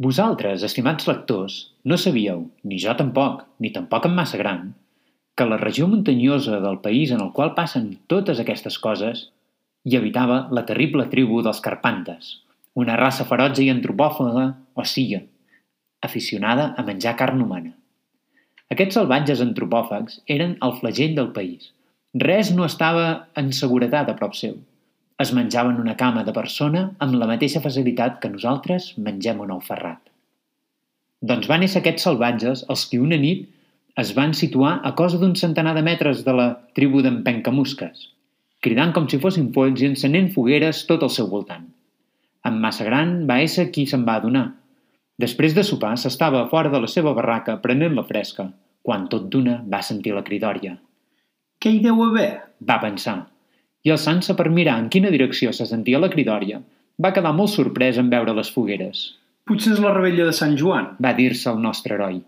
Vosaltres, estimats lectors, no sabíeu, ni jo tampoc, ni tampoc en massa gran, que la regió muntanyosa del país en el qual passen totes aquestes coses hi habitava la terrible tribu dels Carpantes, una raça ferotge i antropòfaga, o sigui, aficionada a menjar carn humana. Aquests salvatges antropòfags eren el flagell del país. Res no estava en seguretat a prop seu. Es menjaven una cama de persona amb la mateixa facilitat que nosaltres mengem un ou ferrat. Doncs van ésser aquests salvatges els que una nit es van situar a cosa d'un centenar de metres de la tribu d'en Pencamusques, cridant com si fossin polls i encenent fogueres tot al seu voltant. En massa gran va ésser qui se'n va adonar. Després de sopar s'estava fora de la seva barraca prenent la fresca, quan tot d'una va sentir la cridòria. Què hi deu haver? Va pensar i alçant-se per mirar en quina direcció se sentia la cridòria, va quedar molt sorprès en veure les fogueres. Potser és la rebella de Sant Joan. Va dir-se el nostre heroi.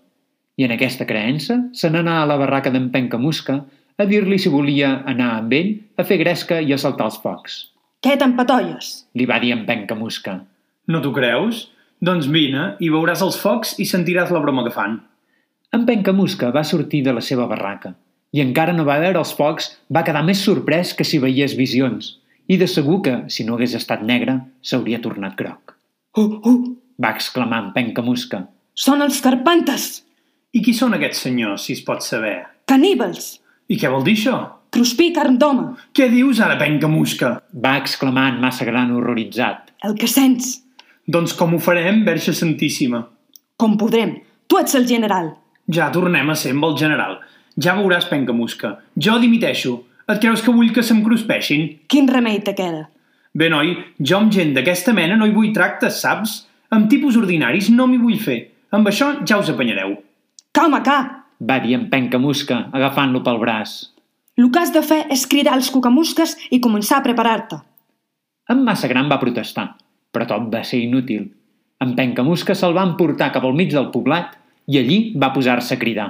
I en aquesta creença se n'anà a la barraca d'en Pencamusca a dir-li si volia anar amb ell a fer gresca i a saltar els focs. Què t'empatolles? Li va dir en Pencamusca. No t'ho creus? Doncs vine i veuràs els focs i sentiràs la broma que fan. En Pencamusca va sortir de la seva barraca i encara no va veure els focs, va quedar més sorprès que si veiés visions, i de segur que, si no hagués estat negre, s'hauria tornat groc. Uh, uh, Va exclamar en penca musca. són els carpantes! I qui són aquests senyors, si es pot saber? Caníbals! I què vol dir això? Cruspí carn d'home! Què dius ara, penca musca? Va exclamar en massa gran horroritzat. El que sents! Doncs com ho farem, Verge Santíssima? Com podrem? Tu ets el general. Ja tornem a ser amb el general. Ja veuràs, penca musca. Jo dimiteixo. Et creus que vull que se'm cruspeixin? Quin remei te queda? Bé, noi, jo amb gent d'aquesta mena no hi vull tractes, saps? Amb tipus ordinaris no m'hi vull fer. Amb això ja us apanyareu. Calma, ca! Va dir en penca musca, agafant-lo pel braç. El que has de fer és cridar els cucamusques i començar a preparar-te. En massa gran va protestar, però tot va ser inútil. En penca musca se'l va emportar cap al mig del poblat i allí va posar-se a cridar.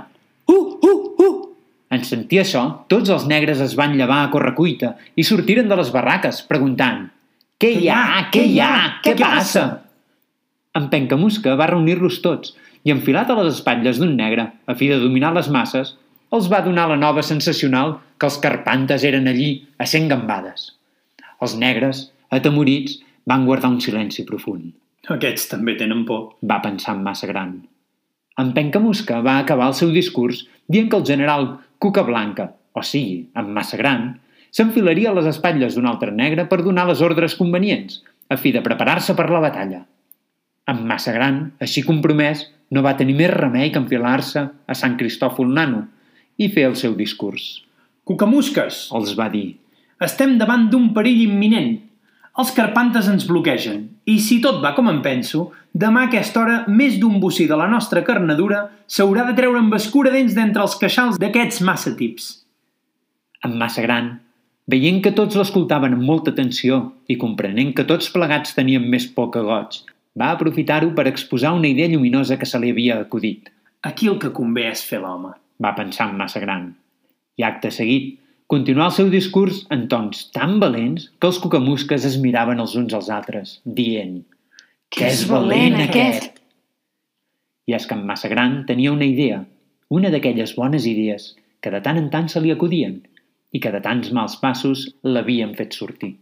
Uh, uh, uh! En sentir això, tots els negres es van llevar a correcuita i sortiren de les barraques, preguntant «Què hi ha? Què hi ha? Què passa?» En Pencamusca va reunir-los tots i, enfilat a les espatlles d'un negre, a fi de dominar les masses, els va donar la nova sensacional que els carpantes eren allí a cent gambades. Els negres, atemorits, van guardar un silenci profund. Aquests també tenen por. Va pensar en massa gran. En Pencamusca va acabar el seu discurs dient que el general Cuca Blanca, o sigui, en massa gran, s'enfilaria a les espatlles d'un altre negre per donar les ordres convenients, a fi de preparar-se per la batalla. En massa gran, així compromès, no va tenir més remei que enfilar-se a Sant Cristòfol Nano i fer el seu discurs. Cucamusques, Els va dir, estem davant d'un perill imminent. Els carpantes ens bloquegen i, si tot va com em penso, demà a aquesta hora més d'un bocí de la nostra carnadura s'haurà de treure amb escuradents d'entre els queixals d'aquests massa tips. en massa gran, veient que tots l'escoltaven amb molta atenció i comprenent que tots plegats tenien més por que goig, va aprofitar-ho per exposar una idea lluminosa que se li havia acudit. Aquí el que convé és fer l'home. va pensar en massa gran. I acte seguit, continuar el seu discurs en tons tan valents que els cucamusques es miraven els uns als altres, dient Que és valent, aquest! I és que en massa gran tenia una idea, una d'aquelles bones idees que de tant en tant se li acudien i que de tants mals passos l'havien fet sortir.